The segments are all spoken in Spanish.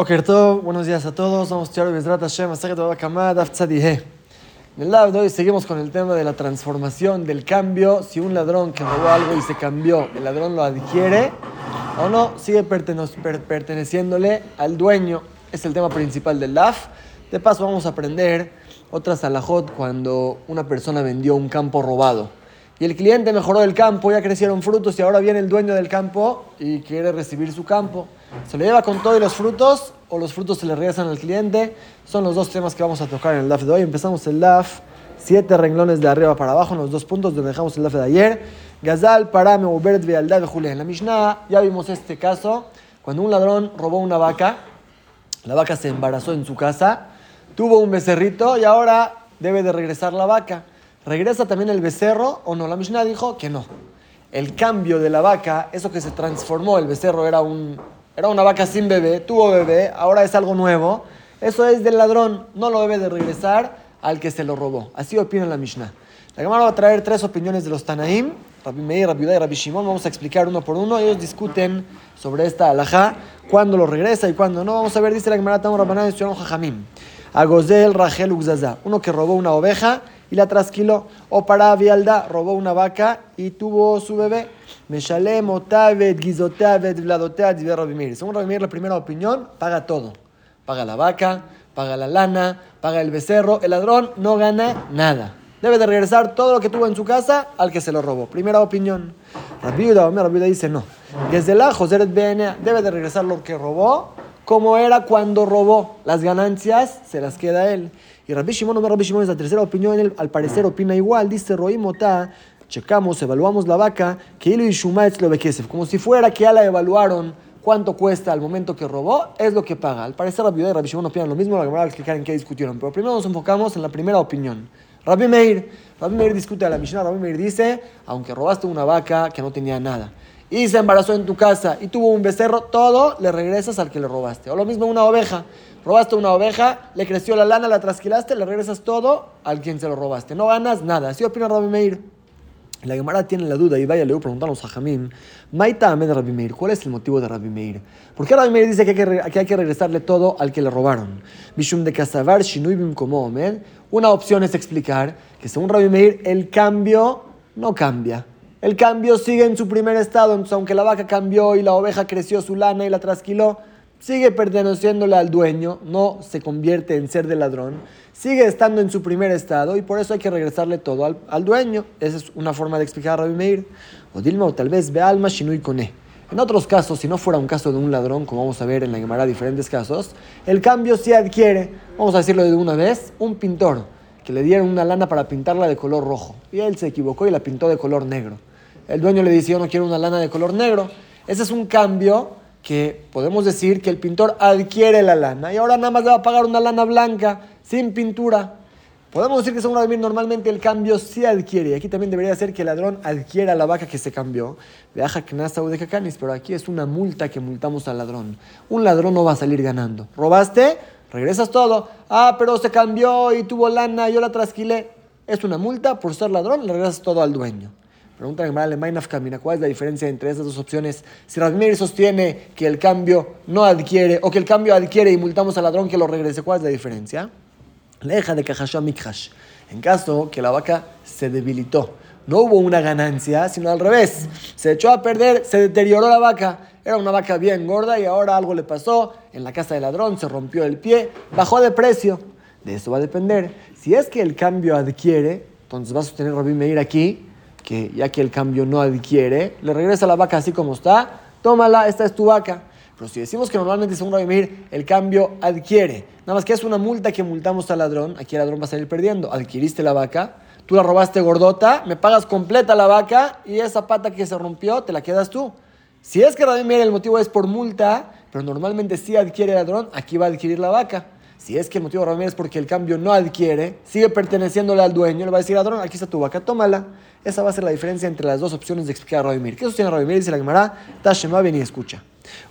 Okerto, buenos días a todos. Vamos a estudiar Bezrat Hashem. En el lado de hoy seguimos con el tema de la transformación, del cambio. Si un ladrón que robó algo y se cambió, el ladrón lo adquiere o no, sigue perteneciéndole al dueño. Es el tema principal del LAF. De paso, vamos a aprender otras alajot cuando una persona vendió un campo robado. Y el cliente mejoró el campo, ya crecieron frutos y ahora viene el dueño del campo y quiere recibir su campo. ¿Se le lleva con todos los frutos o los frutos se le regresan al cliente? Son los dos temas que vamos a tocar en el DAF de hoy. Empezamos el DAF, siete renglones de arriba para abajo en los dos puntos donde dejamos el DAF de ayer. Gazal, Parame, Ubert, Vialdad, Julián. En la Mishnah ya vimos este caso cuando un ladrón robó una vaca, la vaca se embarazó en su casa, tuvo un becerrito y ahora debe de regresar la vaca. ¿Regresa también el becerro o no? La Mishnah dijo que no. El cambio de la vaca, eso que se transformó, el becerro era, un, era una vaca sin bebé, tuvo bebé, ahora es algo nuevo. Eso es del ladrón, no lo debe de regresar al que se lo robó. Así opina la Mishnah. La Gemara va a traer tres opiniones de los Tanaim, Rabbi Meir, Rabbi Uday y Rabbi Shimon. Vamos a explicar uno por uno. Ellos discuten sobre esta alajá, cuándo lo regresa y cuándo no. Vamos a ver, dice la Gemara, Tamo Rabbanan, Jajamim. Agozel, Rachel, Uxaza. Uno que robó una oveja y la trasquiló. O para Vialda robó una vaca y tuvo su bebé. Meshalem, Otavet, Gizotavet, Vladoteat, Rabimir. Según Rabimir, la primera opinión, paga todo. Paga la vaca, paga la lana, paga el becerro. El ladrón no gana nada. Debe de regresar todo lo que tuvo en su casa al que se lo robó. Primera opinión. Rabiuda, Rabiuda dice no. Desde la José debe de regresar lo que robó como era cuando robó. Las ganancias se las queda él. Y Rabbi Shimon, Rabbi Shimon es la tercera opinión, él al parecer opina igual. Dice Roimota, checamos, evaluamos la vaca, que Ilu y Shumaetz lo como si fuera que ya la evaluaron cuánto cuesta al momento que robó, es lo que paga. Al parecer Rabbi y Rabbi Shimon opinan lo mismo, la a explicar en qué discutieron. Pero primero nos enfocamos en la primera opinión. Rabbi Meir, Rabbi Meir discute a la Mishnah, Rabbi Meir dice, aunque robaste una vaca que no tenía nada y se embarazó en tu casa y tuvo un becerro, todo le regresas al que le robaste. O lo mismo una oveja. Robaste una oveja, le creció la lana, la trasquilaste, le regresas todo al quien se lo robaste. No ganas nada. Así opina Rabbi Meir. La Gemara tiene la duda y vaya, le voy a Jamim, Maita Rabbi Meir, ¿cuál es el motivo de Rabbi Meir? ¿Por qué Rabbi Meir dice que hay que, regresarle todo al que le robaron? Mishum de Kasavar Shinuibim como Una opción es explicar que según Rabbi Meir el cambio no cambia. El cambio sigue en su primer estado, entonces aunque la vaca cambió y la oveja creció su lana y la trasquiló, sigue perteneciéndole al dueño, no se convierte en ser de ladrón, sigue estando en su primer estado y por eso hay que regresarle todo al, dueño. Esa es una forma de explicar a Rabbi Meir. O Dilma, o tal vez ve alma shinui kone. En otros casos, si no fuera un caso de un ladrón, como vamos a ver en la Gemara diferentes casos, el cambio se adquiere, vamos a decirlo de una vez, un pintor que le dieron una lana para pintarla de color rojo y él se equivocó y la pintó de color negro el dueño le dice, yo no quiero una lana de color negro. Ese es un cambio que podemos decir que el pintor adquiere la lana y ahora nada más le va a pagar una lana blanca, sin pintura. Podemos decir que según Radimir normalmente el cambio sí adquiere. Y aquí también debería ser que el ladrón adquiera la vaca que se cambió. Viaja que nasa de cacanis, pero aquí es una multa que multamos al ladrón. Un ladrón no va a salir ganando. ¿Robaste? Regresas todo. Ah, pero se cambió y tuvo lana, yo la trasquilé. Es una multa por ser ladrón, le regresas todo al dueño. Pregunta Gemara Camina, ¿cuál es la diferencia entre esas dos opciones? Si Radmir sostiene que el cambio no adquiere o que el cambio adquiere y multamos al ladrón que lo regrese, ¿cuál es la diferencia? Leja de Kahasha Mikhash. En caso que la vaca se debilitó, no hubo una ganancia, sino al revés. Se echó a perder, se deterioró la vaca. Era una vaca bien gorda y ahora algo le pasó. En la casa del ladrón se rompió el pie, bajó de precio. De eso va a depender. Si es que el cambio adquiere, entonces va a sostener Rabbi Meir aquí que ya que el cambio no adquiere, le regresa la vaca así como está, tómala, esta es tu vaca. Pero si decimos que normalmente, según Rabbi el cambio adquiere, nada más que es una multa que multamos al ladrón, aquí el ladrón va a salir perdiendo. Adquiriste la vaca, tú la robaste gordota, me pagas completa la vaca y esa pata que se rompió te la quedas tú. Si es que Rabbi el motivo es por multa, pero normalmente sí adquiere el ladrón, aquí va a adquirir la vaca. Si es que el motivo de es porque el cambio no adquiere, sigue perteneciéndole al dueño, le va a decir, ladrón, aquí está tu vaca, tómala. Esa va a ser la diferencia entre las dos opciones de explicar a Rabimir. ¿Qué sostiene Rabimir? Dice la Gemara, Tashema, ven y escucha.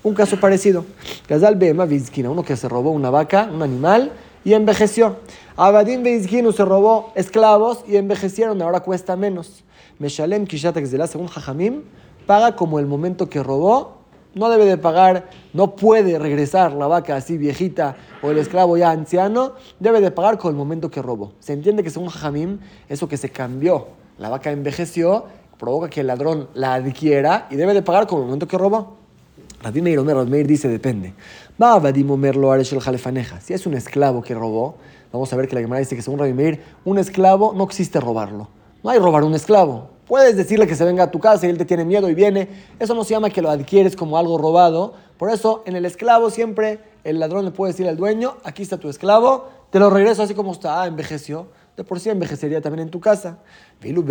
Un caso parecido. Gazal Bema Vizkina, uno que se robó una vaca, un animal, y envejeció. Abadim Vizkinu se robó esclavos y envejecieron, ahora cuesta menos. Meshalem Kishatak Zela, según Jajamim, paga como el momento que robó no debe de pagar, no puede regresar la vaca así viejita o el esclavo ya anciano, debe de pagar con el momento que robó. Se entiende que según Jajamim, eso que se cambió, la vaca envejeció, provoca que el ladrón la adquiera y debe de pagar con el momento que robó. Rabbi Meir Omer, Meir dice, depende. Si es un esclavo que robó, vamos a ver que la Gemara dice que según Rabbi Meir, un esclavo no existe robarlo. No hay robar un esclavo. Puedes decirle que se venga a tu casa y él te tiene miedo y viene. Eso no se llama que lo adquieres como algo robado. Por eso, en el esclavo siempre el ladrón le puede decir al dueño, aquí está tu esclavo, te lo regreso así como está. Envejeció. De por sí envejecería también en tu casa. Pero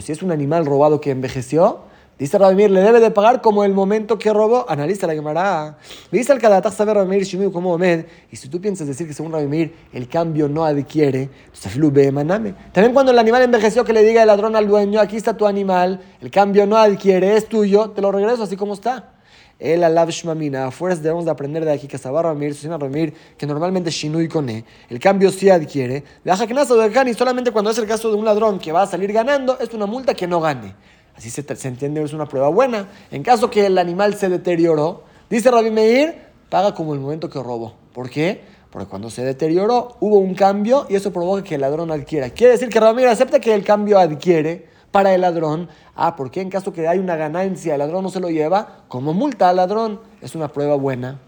si es un animal robado que envejeció, Dice Rabimir, le debe de pagar como el momento que robó. Analiza la Gemara. Dice el Kadataj saber Rabimir Shinu como Omed. Y si tú piensas decir que según Rabimir el cambio no adquiere, entonces maname. También cuando el animal envejeció, que le diga el ladrón al dueño, aquí está tu animal, el cambio no adquiere, es tuyo, te lo regreso así como está. El alav shmamina, afuera debemos de aprender de aquí que Sabar Ramir, Susana Ramir, que normalmente Shinui Kone, el cambio sí adquiere. Que nazo de y solamente cuando es el caso de un ladrón que va a salir ganando, es una multa que no gane. Así se, entiende, es una prueba buena. En caso que el animal se deterioró, dice Rabbi Meir, paga como el momento que robó. ¿Por qué? Porque cuando se deterioró hubo un cambio y eso provoca que el ladrón adquiera. Quiere decir que Rabbi Meir acepta que el cambio adquiere para el ladrón. Ah, porque en caso que hay una ganancia, el ladrón no se lo lleva, como multa al ladrón. Es una prueba buena.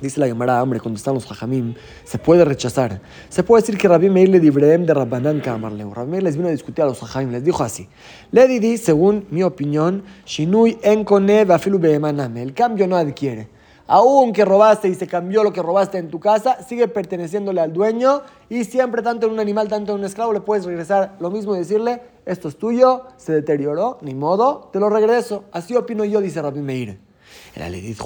Dice la Gemara, hombre, cuando están los jajamim, se puede rechazar. Se puede decir que Rabbi Meir le dibreem de Rabbanan Kamarleu. Rabbi Meir les vino a discutir a los jajamim, les dijo así. Le di, según mi opinión, Shinui enkone bafilu beemaname. El cambio no adquiere. Aún que robaste y se cambió lo que robaste en tu casa, sigue perteneciéndole al dueño y siempre, tanto en un animal, tanto en un esclavo, le puedes regresar lo mismo y decirle, esto es tuyo, se deterioró, ni modo, te lo regreso. Así opino yo, dice Rabbi Meir. La ley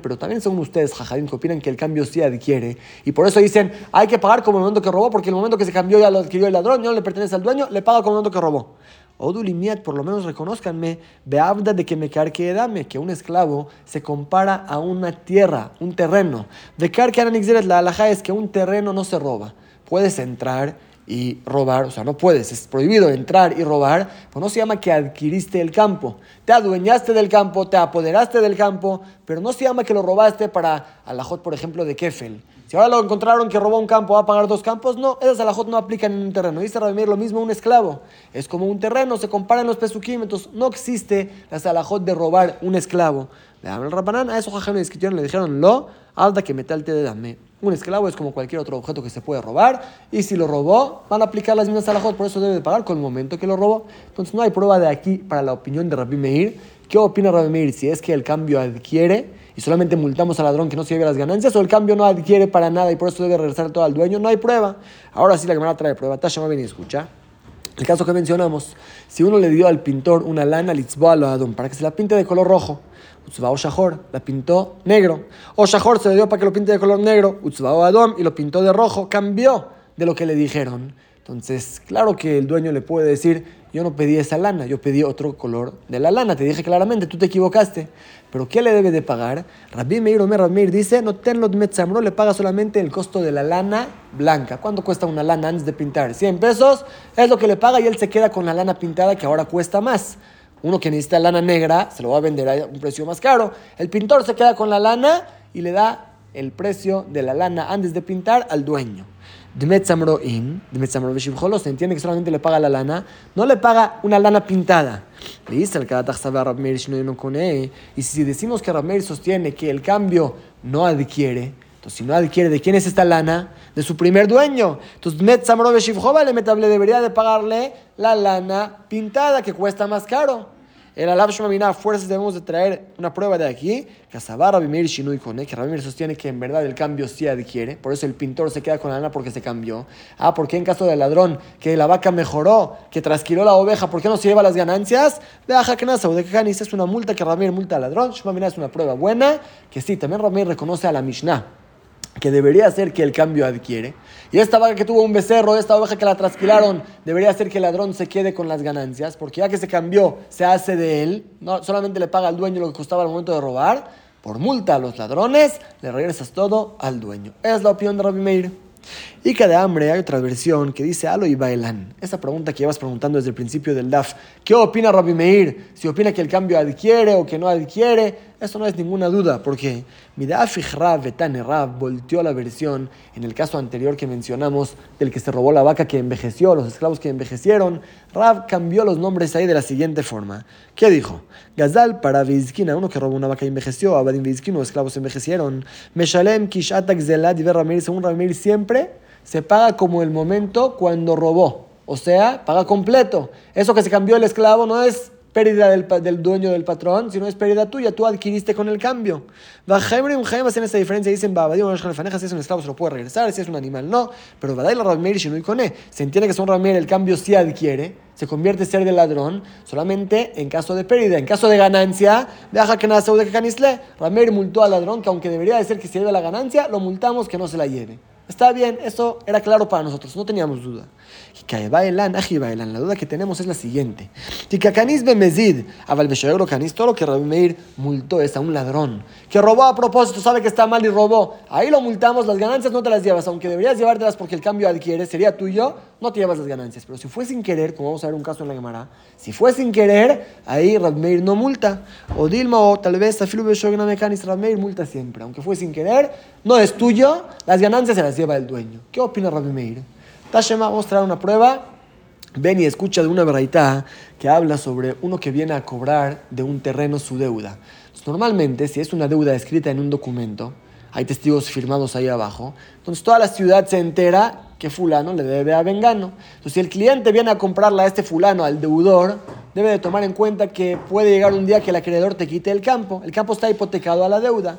pero también son ustedes, jajadim, que opinan que el cambio sí adquiere. Y por eso dicen, hay que pagar como el momento que robó, porque el momento que se cambió ya lo adquirió el ladrón, ya no le pertenece al dueño, le paga como el momento que robó. Odulimiat, por lo menos reconozcanme, beabda de que me carque dame, que un esclavo se compara a una tierra, un terreno. De carque la alhaja es que un terreno no se roba. Puedes entrar y robar, o sea, no puedes, es prohibido entrar y robar, pues no se llama que adquiriste el campo. Te adueñaste del campo, te apoderaste del campo, pero no se llama que lo robaste para alajot, por ejemplo, de Kefel. Si ahora lo encontraron que robó un campo, va a pagar dos campos, no, esas alajot no aplican en un terreno. Dice Rabimir lo mismo un esclavo. Es como un terreno, se comparan los pesuquímetros. No existe la alajot de robar un esclavo. Le el Rabanán, a esos jajanes discutieron, le dijeron, lo, alta que metalte de dame. Un esclavo es como cualquier otro objeto que se puede robar y si lo robó, van a aplicar las mismas alajot, por eso debe de pagar con el momento que lo robó. Entonces no hay prueba de aquí para la opinión de Rabbi Meir. ¿Qué opina Rabbi Meir? Si es que el cambio adquiere y solamente multamos al ladrón que no se lleve las ganancias o el cambio no adquiere para nada y por eso debe regresar todo al dueño, no hay prueba. Ahora sí la cámara trae prueba. Tasha a venir escucha. El caso que mencionamos, si uno le dio al pintor una lana litzboa a Adón para que se la pinte de color rojo, Utzba o Shahor la pintó negro. O Shahor se le dio para que lo pinte de color negro. Utzba o Adom y lo pintó de rojo. Cambió de lo que le dijeron. Entonces, claro que el dueño le puede decir, yo no pedí esa lana, yo pedí otro color de la lana. Te dije claramente, tú te equivocaste. Pero ¿qué le debe de pagar? Rabbi Meir Omer Rabbi dice, no tenlo metzamro, le paga solamente el costo de la lana blanca. ¿Cuánto cuesta una lana antes de pintar? 100 pesos es lo que le paga y él se queda con la lana pintada que ahora cuesta más. Uno que necesita lana negra se lo va a vender a un precio más caro. El pintor se queda con la lana y le da el precio de la lana antes de pintar al dueño. se entiende que solamente le paga la lana, no le paga una lana pintada. Y si decimos que Rabmeir sostiene que el cambio no adquiere, entonces si no adquiere, ¿de quién es esta lana? De su primer dueño. Entonces le debería de pagarle la lana pintada que cuesta más caro. El Alab Shemamina, fuerzas debemos de traer una prueba de aquí. Que Rabimir Shinui Kone, que Rabimir sostiene que en verdad el cambio sí adquiere. Por eso el pintor se queda con la lana porque se cambió. Ah, porque en caso del ladrón, que la vaca mejoró, que trasquiló la oveja, ¿por qué no se lleva las ganancias? De Ajakanasa o de Kanis es una multa que Rabimir multa al ladrón. Shemamina es una prueba buena. Que sí, también Rabimir reconoce a la Mishnah que debería ser que el cambio adquiere. Y esta vaca que tuvo un becerro, esta oveja que la trasquilaron, debería ser que el ladrón se quede con las ganancias, porque ya que se cambió, se hace de él, no solamente le paga al dueño lo que costaba al momento de robar, por multa a los ladrones, le regresas todo al dueño. Es la opinión de Rabbi Meir. Y cada hambre hay otra versión que dice Alo y Bailán. Esa pregunta que llevas preguntando desde el principio del DAF. ¿Qué opina Rabbi Meir? Si opina que el cambio adquiere o que no adquiere. Eso no es ninguna duda, porque Midafich Rab Betane Rab volteó la versión en el caso anterior que mencionamos del que se robó la vaca que envejeció, los esclavos que envejecieron. Rab cambió los nombres ahí de la siguiente forma. ¿Qué dijo? Gazal para Vizkina, uno que robó una vaca y envejeció, Abadim los esclavos envejecieron. Meshalem Kishatak Zelad y Ramir, según Ramir siempre se paga como el momento cuando robó. O sea, paga completo. Eso que se cambió el esclavo no es pérdida del, dueño del patrón, sino es pérdida tuya, tú adquiriste con el cambio. Y un hacen esa diferencia, dicen, si es un esclavo se lo puede regresar, si es un animal no, pero Badai la Ramir y Kone, se entiende que son Ramir el cambio sí adquiere, se convierte en ser de ladrón solamente en caso de pérdida, en caso de ganancia, deja que nada canisle, Ramir multó al ladrón que aunque debería de ser que se lleve la ganancia, lo multamos que no se la lleve. Está bien, eso era claro para nosotros, no teníamos duda. La duda que tenemos es la siguiente. Todo lo que Rabbi Meir multó es a un ladrón que robó a propósito, sabe que está mal y robó. Ahí lo multamos, las ganancias no te las llevas, aunque deberías llevártelas porque el cambio adquiere, sería tuyo, no te llevas las ganancias. Pero si fue sin querer, como vamos a ver un caso en la Gemara, si fue sin querer, ahí Rabbi Meir no multa. O Dilma o tal vez Rabbi Meir multa siempre. Aunque fue sin querer, no es tuyo, las ganancias se las lleva el dueño. ¿Qué opina Rabbi Meir? Tashema, vamos a traer una prueba. Ven y escucha de una verdad que habla sobre uno que viene a cobrar de un terreno su deuda. normalmente, si es una deuda escrita en un documento, hay testigos firmados ahí abajo, entonces toda la ciudad se entera que fulano le debe a Vengano. Entonces, si el cliente viene a comprarla a este fulano, al deudor, debe de tomar en cuenta que puede llegar un día que el acreedor te quite el campo. El campo está hipotecado a la deuda.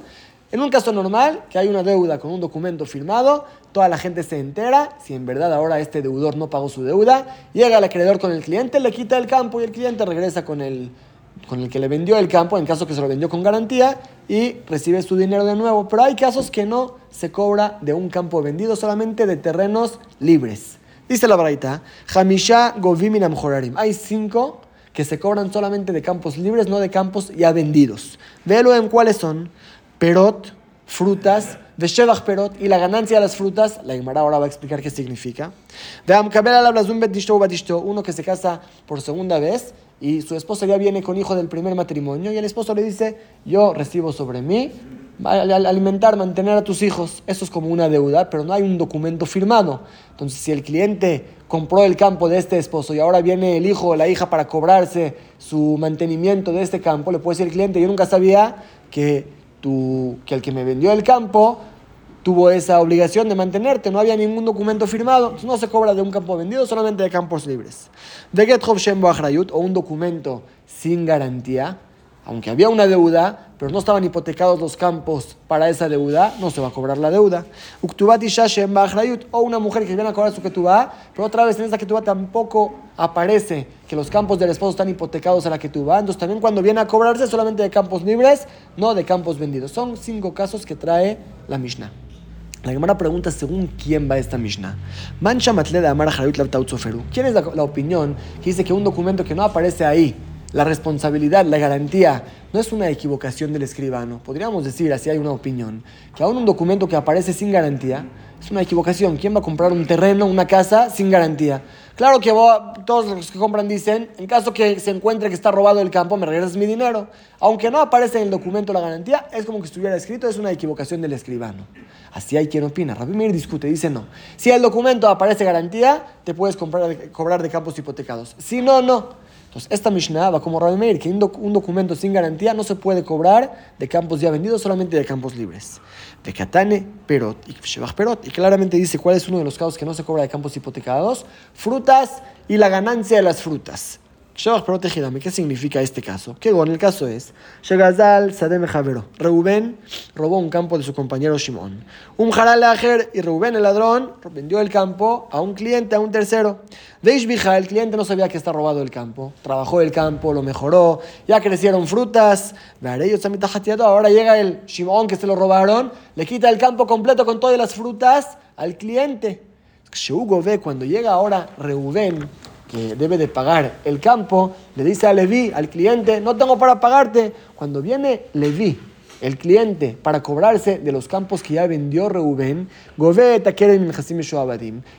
En un caso normal, que hay una deuda con un documento firmado, toda la gente se entera, si en verdad ahora este deudor no pagó su deuda, llega el acreedor con el cliente, le quita el campo y el cliente regresa con el, con el que le vendió el campo, en caso que se lo vendió con garantía, y recibe su dinero de nuevo. Pero hay casos que no se cobra de un campo vendido, solamente de terrenos libres. Dice la braita, Hamisha Goviminam Jorarim. Hay cinco que se cobran solamente de campos libres, no de campos ya vendidos. Velo en cuáles son perot, frutas, de Shevach perot, y la ganancia de las frutas, la Gemara ahora va a explicar qué significa. De Amkabel hablas un uno que se casa por segunda vez y su esposa ya viene con hijo del primer matrimonio y el esposo le dice, yo recibo sobre mí alimentar, mantener a tus hijos, eso es como una deuda, pero no hay un documento firmado. Entonces, si el cliente compró el campo de este esposo y ahora viene el hijo o la hija para cobrarse su mantenimiento de este campo, le puede decir el cliente, yo nunca sabía que que el que me vendió el campo tuvo esa obligación de mantenerte, no había ningún documento firmado, no se cobra de un campo vendido, solamente de campos libres. De Get o un documento sin garantía, aunque había una deuda, pero no estaban hipotecados los campos para esa deuda, no se va a cobrar la deuda. Uktubati Shashem o una mujer que viene a cobrar su ketubá, pero otra vez en esa ketubá tampoco aparece que los campos del esposo están hipotecados a la ketubá. Entonces también cuando viene a cobrarse solamente de campos libres, no de campos vendidos. Son cinco casos que trae la Mishnah. La Gemara pregunta según quién va esta Mishnah. Mancha de Amar ¿Quién es la, la opinión que dice que un documento que no aparece ahí la responsabilidad, la garantía, no es una equivocación del escribano. Podríamos decir, así hay una opinión, que aún un documento que aparece sin garantía es una equivocación. ¿Quién va a comprar un terreno, una casa sin garantía? Claro que todos los que compran dicen, en caso que se encuentre que está robado el campo, me regresas mi dinero. Aunque no aparece en el documento la garantía, es como que estuviera escrito, es una equivocación del escribano. Así hay quien opina. Rabbi Meir discute, dice no. Si el documento aparece garantía, te puedes comprar, cobrar de campos hipotecados. Si no, no. Entonces, esta Mishnah va como Rabbi Meir, que un, documento sin garantía no se puede cobrar de campos ya vendidos, solamente de campos libres. De Katane, Perot y Perot. Y claramente dice cuál es uno de los casos que no se cobra de campos hipotecados: frutas y la ganancia de las frutas. ¿Qué significa este caso? Que bueno, el caso es, Shegazal Sadem Javero. Reuben robó un campo de su compañero Shimon. Un Haral Ajer y Reuben el ladrón vendió el campo a un cliente, a un tercero. De Ishbija, el cliente no sabía que está robado el campo. Trabajó el campo, lo mejoró, ya crecieron frutas. Ahora llega el Shimon que se lo robaron, le quita el campo completo con todas las frutas al cliente. ve cuando llega ahora Reuben que debe de pagar el campo, le dice a Leví, al cliente, no tengo para pagarte. Cuando viene Leví, el cliente, para cobrarse de los campos que ya vendió Reuben, Goveta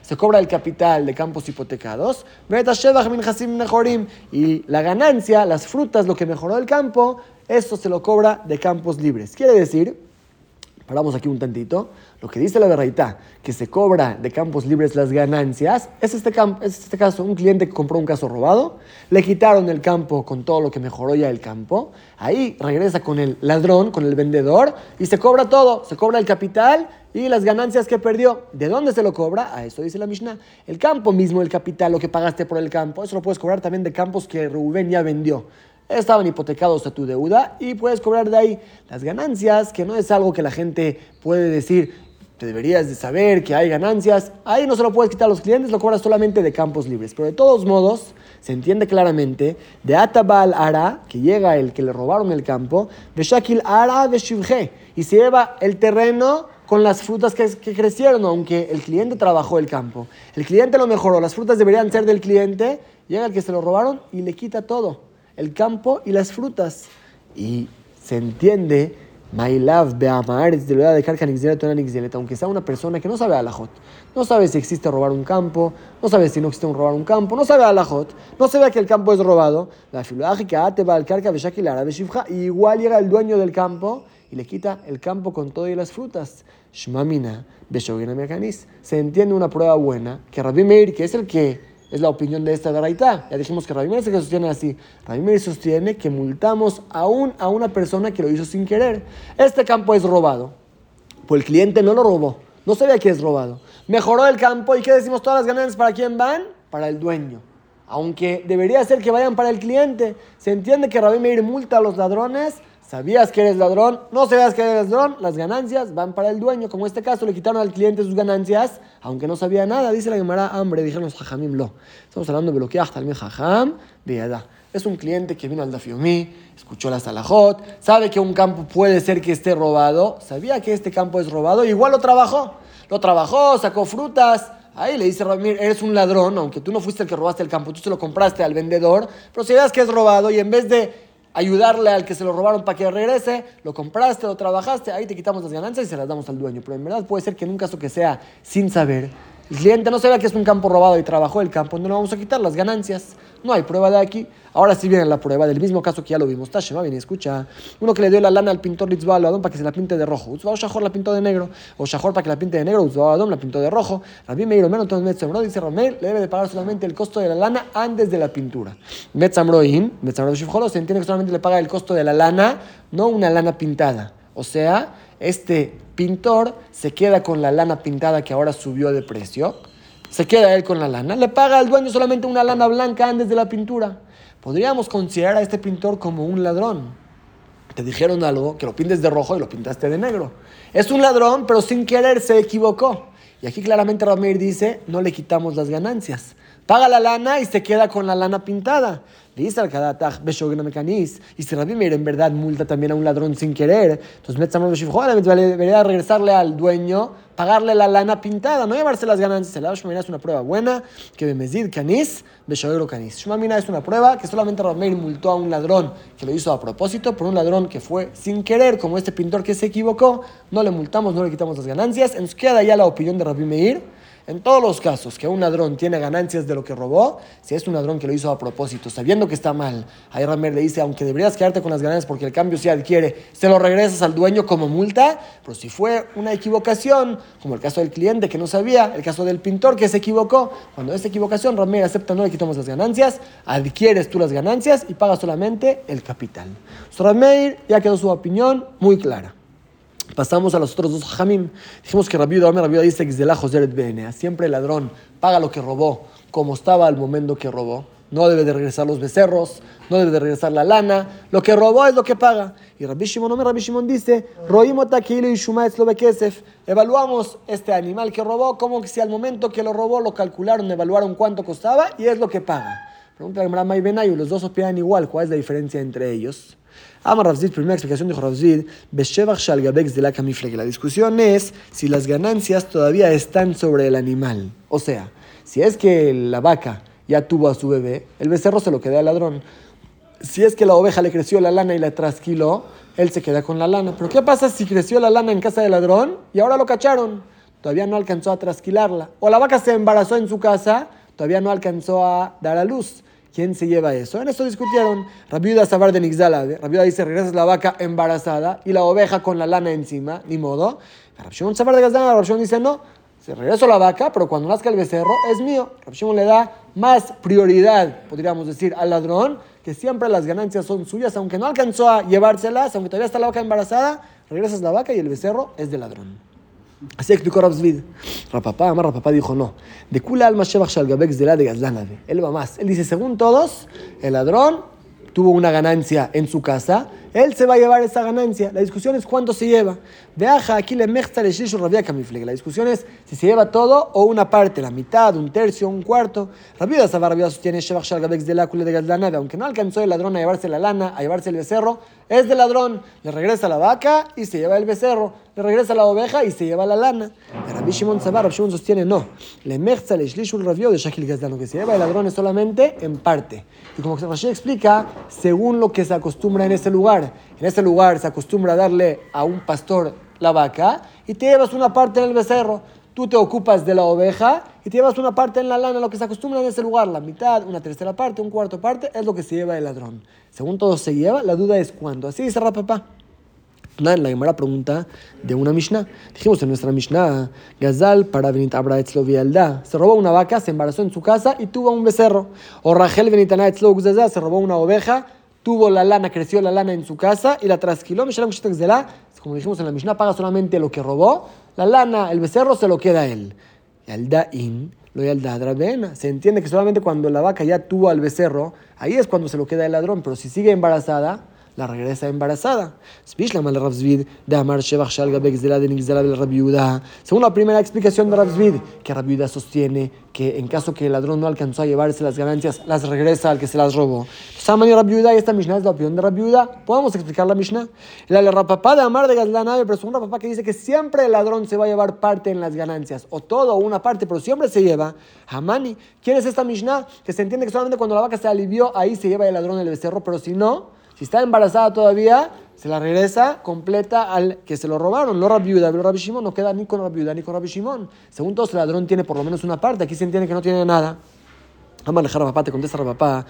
se cobra el capital de campos hipotecados, y la ganancia, las frutas, lo que mejoró el campo, esto se lo cobra de campos libres. Quiere decir, paramos aquí un tantito, lo que dice la verdad, que se cobra de campos libres las ganancias, es este, es este caso, un cliente que compró un caso robado, le quitaron el campo con todo lo que mejoró ya el campo, ahí regresa con el ladrón, con el vendedor, y se cobra todo, se cobra el capital y las ganancias que perdió. ¿De dónde se lo cobra? A eso dice la Mishnah. El campo mismo, el capital, lo que pagaste por el campo, eso lo puedes cobrar también de campos que Rubén ya vendió estaban hipotecados a tu deuda y puedes cobrar de ahí las ganancias, que no es algo que la gente puede decir, te deberías de saber que hay ganancias. Ahí no se lo puedes quitar a los clientes, lo cobras solamente de campos libres. Pero de todos modos, se entiende claramente de Atabal Ara, que llega el que le robaron el campo, de Shakil Ara de Shivje, y se lleva el terreno con las frutas que, que, crecieron, aunque el cliente trabajó el campo. El cliente lo mejoró, las frutas deberían ser del cliente, llega el que se lo robaron y le quita todo, el campo y las frutas. Y se entiende My love, de aunque sea una persona que no sabe alajot, no sabe si existe robar un campo, no sabe si no existe un robar un campo, no sabe alajot, no sabe que el campo es robado, la te va al y igual llega el dueño del campo y le quita el campo con todo y las frutas. Shmamina, Se entiende una prueba buena que Rabbi Meir, que es el que es la opinión de esta Daraita. Ya dijimos que Rabbi se sostiene así. Rabbi sostiene que multamos aún a una persona que lo hizo sin querer. Este campo es robado. Pues el cliente no lo robó. No sabía que es robado. Mejoró el campo y ¿qué decimos? Todas las ganancias para quién van? Para el dueño. Aunque debería ser que vayan para el cliente. Se entiende que Rabbi Meir multa a los ladrones sabías que eres ladrón, no sabías que eres ladrón, las ganancias van para el dueño. Como en este caso le quitaron al cliente sus ganancias, aunque no sabía nada. Dice la Gemara, hambre, dijeron los jajamim lo. Estamos hablando de lo que hasta el jajam, Es un cliente que vino al Dafiomí, escuchó la salajot, sabe que un campo puede ser que esté robado, sabía que este campo es robado, igual lo trabajó. Lo trabajó, sacó frutas. Ahí le dice Ramir, eres un ladrón, aunque tú no fuiste el que robaste el campo, tú se lo compraste al vendedor, pero si que es robado y en vez de ayudarle al que se lo robaron para que regrese, lo compraste, lo trabajaste, ahí te quitamos las ganancias y se las damos al dueño. Pero en verdad puede ser que en un caso que sea sin saber, el cliente no sabía que es un campo robado y trabajó el campo, no le vamos a quitar las ganancias. No hay prueba de aquí. Ahora sí viene la prueba del mismo caso que ya lo vimos. Tashema, viene, escucha. Uno que le dio la lana al pintor Litzvah Adón para que se la pinte de rojo. Utzvah Shahor la pintó de negro. O Shahor para que la pinte de negro. Utzvah Adón la pintó de rojo. Rabbi Meir Omer, entonces Metzamro dice Romer le debe de pagar solamente el costo de la lana antes de la pintura. Metzamroin, Metzamro Shifjolo, se entiende que solamente le paga el costo de la lana, no una lana pintada. O sea, este pintor se queda con la lana pintada que ahora subió de precio se queda él con la lana, le paga al dueño solamente una lana blanca antes de la pintura. Podríamos considerar a este pintor como un ladrón. Te dijeron algo, que lo pintes de rojo y lo pintaste de negro. Es un ladrón, pero sin querer se equivocó. Y aquí claramente Ramir dice, no le quitamos las ganancias. Paga la lana y se queda con la lana pintada. Dice al Kadataj Mecanis. Y si Rabbi Meir en verdad multa también a un ladrón sin querer, entonces Metzamor debería regresarle al dueño, pagarle la lana pintada, no llevarse las ganancias. El Shmamina es una prueba buena, que Bemezid Canis, Beshoero Canis. Shmamina es una prueba que solamente Rabbi Meir multó a un ladrón que lo hizo a propósito, por un ladrón que fue sin querer, como este pintor que se equivocó, no le multamos, no le quitamos las ganancias. Entonces queda ya la opinión de Rabbi Meir en todos los casos que un ladrón tiene ganancias de lo que robó, si es un ladrón que lo hizo a propósito, sabiendo que está mal, ahí Ramer le dice, aunque deberías quedarte con las ganancias porque el cambio se adquiere, se lo regresas al dueño como multa, pero si fue una equivocación, como el caso del cliente que no sabía, el caso del pintor que se equivocó, cuando es equivocación, Ramer acepta, no le quitamos las ganancias, adquieres tú las ganancias y pagas solamente el capital. Rameir ya quedó su opinión muy clara. Pasamos a los otros dos jamim. Dijimos que Rabbi Rabbi dice que siempre el ladrón paga lo que robó como estaba al momento que robó. No debe de regresar los becerros, no debe de regresar la lana. Lo que robó es lo que paga. Y Rabbi Shimon, Rabbi Shimon dice, evaluamos este animal que robó como si al momento que lo robó lo calcularon, evaluaron cuánto costaba y es lo que paga. Pregunta a Benayu, los dos opinan igual, ¿cuál es la diferencia entre ellos? Amar Ravzid, primera explicación de Ravzid, de la La discusión es si las ganancias todavía están sobre el animal. O sea, si es que la vaca ya tuvo a su bebé, el becerro se lo queda al ladrón. Si es que la oveja le creció la lana y la trasquiló, él se queda con la lana. Pero ¿qué pasa si creció la lana en casa del ladrón y ahora lo cacharon? Todavía no alcanzó a trasquilarla. O la vaca se embarazó en su casa, todavía no alcanzó a dar a luz. ¿Quién se lleva eso? En eso discutieron. Rabiuda Sabar de Nixalabe. Rabiuda dice, regresas la vaca embarazada y la oveja con la lana encima, ni modo. Rabshimon Sabar de Gazdana, Rabshimon dice, no, se regreso la vaca, pero cuando nazca el becerro es mío. Rabshimon le da más prioridad, podríamos decir, al ladrón, que siempre las ganancias son suyas, aunque no alcanzó a llevárselas, aunque todavía está la vaca embarazada, regresas la vaca y el becerro es del ladrón. Así explicó Rabzvid. Rapapá, Amar Rapapá dijo no. De Kula Alma Shevach Shalgabex de la de Gazlanade. Él va más. Él dice, según todos, el ladrón tuvo una ganancia en su casa, él se va a llevar esa ganancia. La discusión es cuánto se lleva. Viaja aquí le mechta le rabia La discusión es si se lleva todo o una parte, la mitad, un tercio, un cuarto. Rabia Sabar Rabia sostiene Shevach Shalgabex de la de Gazlanade. Aunque no alcanzó el ladrón a llevarse la lana, a llevarse el becerro, es del ladrón. Le regresa la vaca y se lleva el becerro le regresa la oveja y se lleva la lana. Rabbi Shimon Sabar, Shimon sostiene, no. Le merza le shlishul rabio de Shakil Lo que se lleva el ladrón es solamente en parte. Y como Rashi explica, según lo que se acostumbra en ese lugar. En ese lugar se acostumbra a darle a un pastor la vaca y te llevas una parte en el becerro. Tú te ocupas de la oveja y te llevas una parte en la lana, lo que se acostumbra en ese lugar, la mitad, una tercera parte, un cuarto parte, es lo que se lleva el ladrón. Según todo se lleva, la duda es cuándo. Así dice Rapapá. La primera pregunta de una Mishnah. Dijimos en nuestra Mishnah, Gazal para Benit Abra Se robó una vaca, se embarazó en su casa y tuvo un becerro. O Rachel Benitana se robó una oveja, tuvo la lana, creció la lana en su casa y la trasquiló. Como dijimos en la Mishnah, paga solamente lo que robó. La lana, el becerro, se lo queda a él. lo Se entiende que solamente cuando la vaca ya tuvo al becerro, ahí es cuando se lo queda el ladrón. Pero si sigue embarazada, la regresa embarazada. Según la primera explicación de Ravzvid, que Rabiuda sostiene que en caso que el ladrón no alcanzó a llevarse las ganancias, las regresa al que se las robó. Samani Rabiuda y esta Mishnah es la opinión de Rabiuda. Podemos explicar la Mishnah. La de Rapapá de Amar de Gazlanabe, pero es un Rapapá que dice que siempre el ladrón se va a llevar parte en las ganancias, o todo o una parte, pero siempre se lleva. Hamani, ¿quién es esta Mishnah? Que se entiende que solamente cuando la vaca se alivió, ahí se lleva el ladrón el becerro, pero si no, si está embarazada todavía, se la regresa completa al que se lo robaron. No Rabiuda, pero Rabbi Shimon no queda ni con Rabiuda ni con Rabbi Shimon. Según todos, el ladrón tiene por lo menos una parte. Aquí se entiende que no tiene nada. Vamos a dejar a papá, te contesta a papá.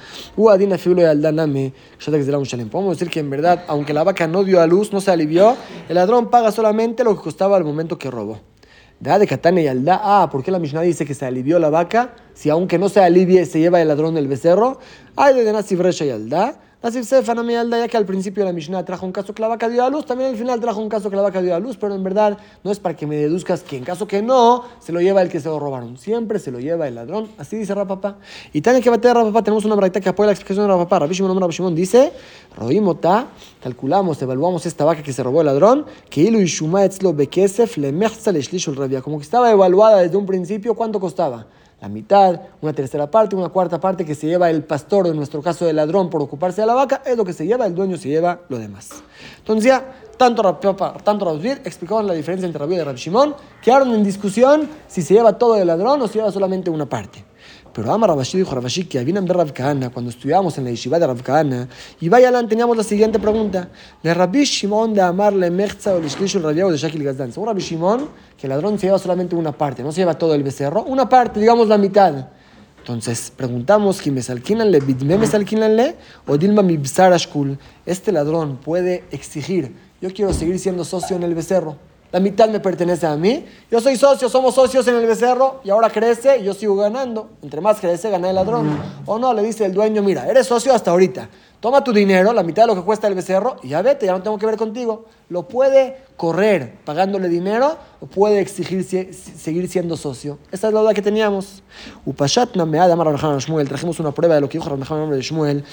Podemos decir que en verdad, aunque la vaca no dio a luz, no se alivió, el ladrón paga solamente lo que costaba al momento que robó. Da de Katane y Alda. Ah, ¿por qué la Mishnah dice que se alivió la vaca? Si aunque no se alivie, se lleva el ladrón el becerro. Ay, de Nasi y Alda. Así Sefan Alda, ya que al principio la Mishnah trajo un caso que la vaca dio a luz, también al final trajo un caso que la vaca dio a luz, pero en verdad no es para que me deduzcas que en caso que no, se lo lleva el que se lo robaron. Siempre se lo lleva el ladrón. Así dice Rapapá. Y tan que bater Rapapá, tenemos una braita que apoya la explicación de Rapapá. Rabbi Shimon, Rabbi Shimon dice, Roimota, calculamos, evaluamos esta vaca que se robó el ladrón, que ilu y Shuma etzlo bekesef le. Como que estaba evaluada desde un principio, ¿cuánto costaba? La mitad, una tercera parte, una cuarta parte que se lleva el pastor, en nuestro caso el ladrón, por ocuparse de la vaca, es lo que se lleva, el dueño se lleva lo demás. Entonces ya, tanto Rabbi tanto explicaban la diferencia entre Rabbi y Rabbi Shimon, quedaron en discusión si se lleva todo el ladrón o se lleva solamente una parte. Pero Amar Rabashi dijo Rabashi que habían de Rav cuando estudiábamos en la yeshiva de Rav Kahana, y vaya teníamos la siguiente pregunta. Le Rabbi Shimon de Amar le Mechza o Lishlishu Rabiao de Shakil Gazdan. Según Rabbi Shimon, que el ladrón se lleva solamente una parte, no se lleva todo el becerro, una parte, digamos la mitad. Entonces preguntamos, ¿le bidme o dilma ashkul? Este ladrón puede exigir, yo quiero seguir siendo socio en el becerro la mitad me pertenece a mí. Yo soy socio, somos socios en el becerro y ahora crece yo sigo ganando. Entre más crece, gana el ladrón. O no, le dice el dueño, mira, eres socio hasta ahorita toma tu dinero, la mitad de lo que cuesta el becerro, y ya vete, ya no tengo que ver contigo. Lo puede correr pagándole dinero o puede exigir seguir siendo socio. Esa es la duda que teníamos. Upashat Namead Amar Shmuel. Trajimos una prueba de lo que dijo Rabban nombre de Shmuel.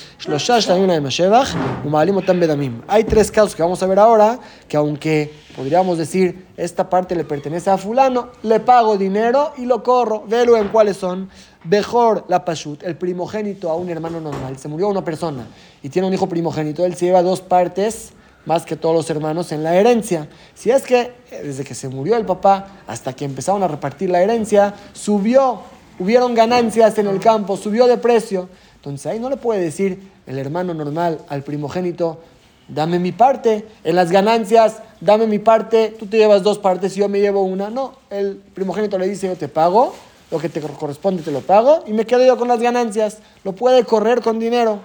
Hay tres casos que vamos a ver ahora que aunque podríamos decir esta parte le pertenece a fulano, le pago dinero y lo corro. Velo en cuáles son. Mejor la Pashut, el primogénito a un hermano normal, se murió una persona y tiene un hijo primogénito, él se lleva dos partes más que todos los hermanos en la herencia. Si es que desde que se murió el papá hasta que empezaron a repartir la herencia, subió, hubieron ganancias en el campo, subió de precio. Entonces ahí no le puede decir el hermano normal al primogénito, dame mi parte. En las ganancias, dame mi parte, tú te llevas dos partes y yo me llevo una. No, el primogénito le dice, yo te pago, lo que te corresponde te lo pago y me quedo yo con las ganancias. Lo puede correr con dinero.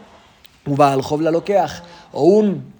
Uba al lo o un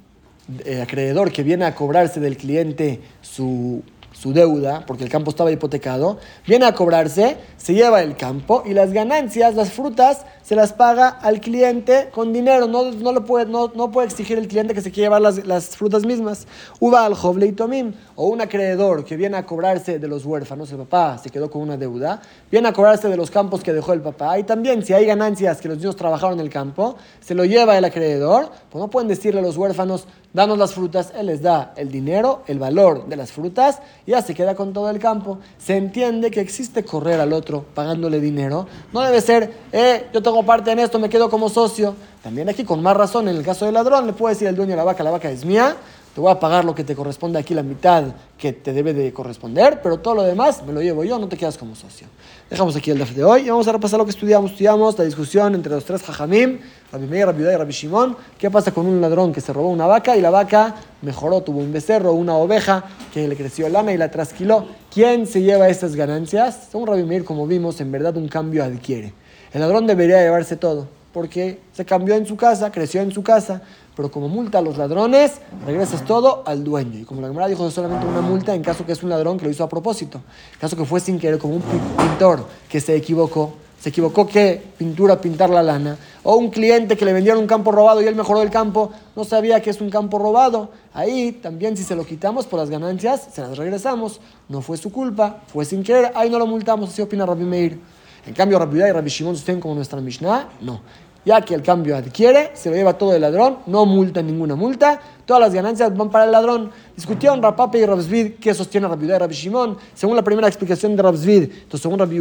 eh, acreedor que viene a cobrarse del cliente su su deuda, porque el campo estaba hipotecado, viene a cobrarse, se lleva el campo y las ganancias, las frutas, se las paga al cliente con dinero. No, no, lo puede, no, no puede exigir el cliente que se quiera llevar las, las frutas mismas. Uva al joble y tomim, o un acreedor que viene a cobrarse de los huérfanos, el papá se quedó con una deuda, viene a cobrarse de los campos que dejó el papá. Y también, si hay ganancias que los niños trabajaron en el campo, se lo lleva el acreedor, pues no pueden decirle a los huérfanos, danos las frutas, él les da el dinero, el valor de las frutas, y ya se queda con todo el campo. Se entiende que existe correr al otro pagándole dinero. No debe ser, eh, yo tengo parte en esto, me quedo como socio. También aquí con más razón, en el caso del ladrón, le puede decir el dueño de la vaca, la vaca es mía, te voy a pagar lo que te corresponde aquí, la mitad que te debe de corresponder, pero todo lo demás me lo llevo yo, no te quedas como socio. Dejamos aquí el DAF de hoy y vamos a repasar lo que estudiamos. Estudiamos la discusión entre los tres jajamim, Rabbi Meir, Rabbi y Rabbi Shimon. ¿Qué pasa con un ladrón que se robó una vaca y la vaca mejoró, tuvo un becerro, una oveja que le creció lana y la trasquiló? ¿Quién se lleva estas ganancias? Según Rabbi Meir, como vimos, en verdad un cambio adquiere. El ladrón debería llevarse todo porque se cambió en su casa, creció en su casa, pero como multa a los ladrones, regresas todo al dueño. Y como la Gemara dijo, solamente una multa en caso que es un ladrón que lo hizo a propósito. En caso que fue sin querer, como un pintor que se equivocó, se equivocó qué pintura pintar la lana, o un cliente que le vendieron un campo robado y él mejoró el campo, no sabía que es un campo robado. Ahí también si se lo quitamos por las ganancias, se las regresamos. No fue su culpa, fue sin querer, ahí no lo multamos, así opina Rabbi Meir. En cambio, Rabbi y Rabbi Shimon estén como nuestra Mishnah, no ya que el cambio adquiere, se lo lleva todo el ladrón, no multa ninguna multa, todas las ganancias van para el ladrón. Discutieron Rapape y Rabsvid qué sostiene Rabbi y Rabbi Shimon. Según la primera explicación de Rabsvid, entonces según Rabbi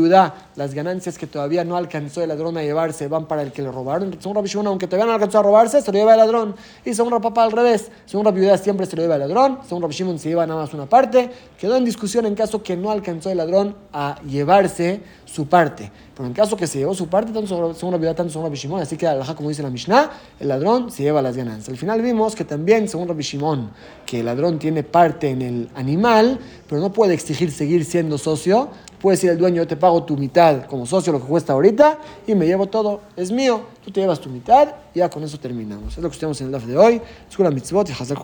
las ganancias que todavía no alcanzó el ladrón a llevarse van para el que le robaron. Según Rabbi Shimon, aunque todavía no alcanzó a robarse, se lo lleva el ladrón. Y según Rapapa al revés, según Rabbi siempre se lo lleva el ladrón, según Rabbi Shimon se lleva nada más una parte. Quedó en discusión en caso que no alcanzó el ladrón a llevarse su parte. Pero en caso que se llevó su parte, tanto según Rabbi tanto según Rabbi así que como dice la Mishnah, el ladrón se lleva las ganancias. Al final vimos que también, según Rabbi Shimon, que el ladrón tiene parte en el animal, pero no puede exigir seguir siendo socio. Puede decir el dueño, yo te pago tu mitad como socio, lo que cuesta ahorita, y me llevo todo, es mío. Tú te llevas tu mitad y ya con eso terminamos. Es lo que estudiamos en el DAF de hoy. Escuela Mitzvot y Hazak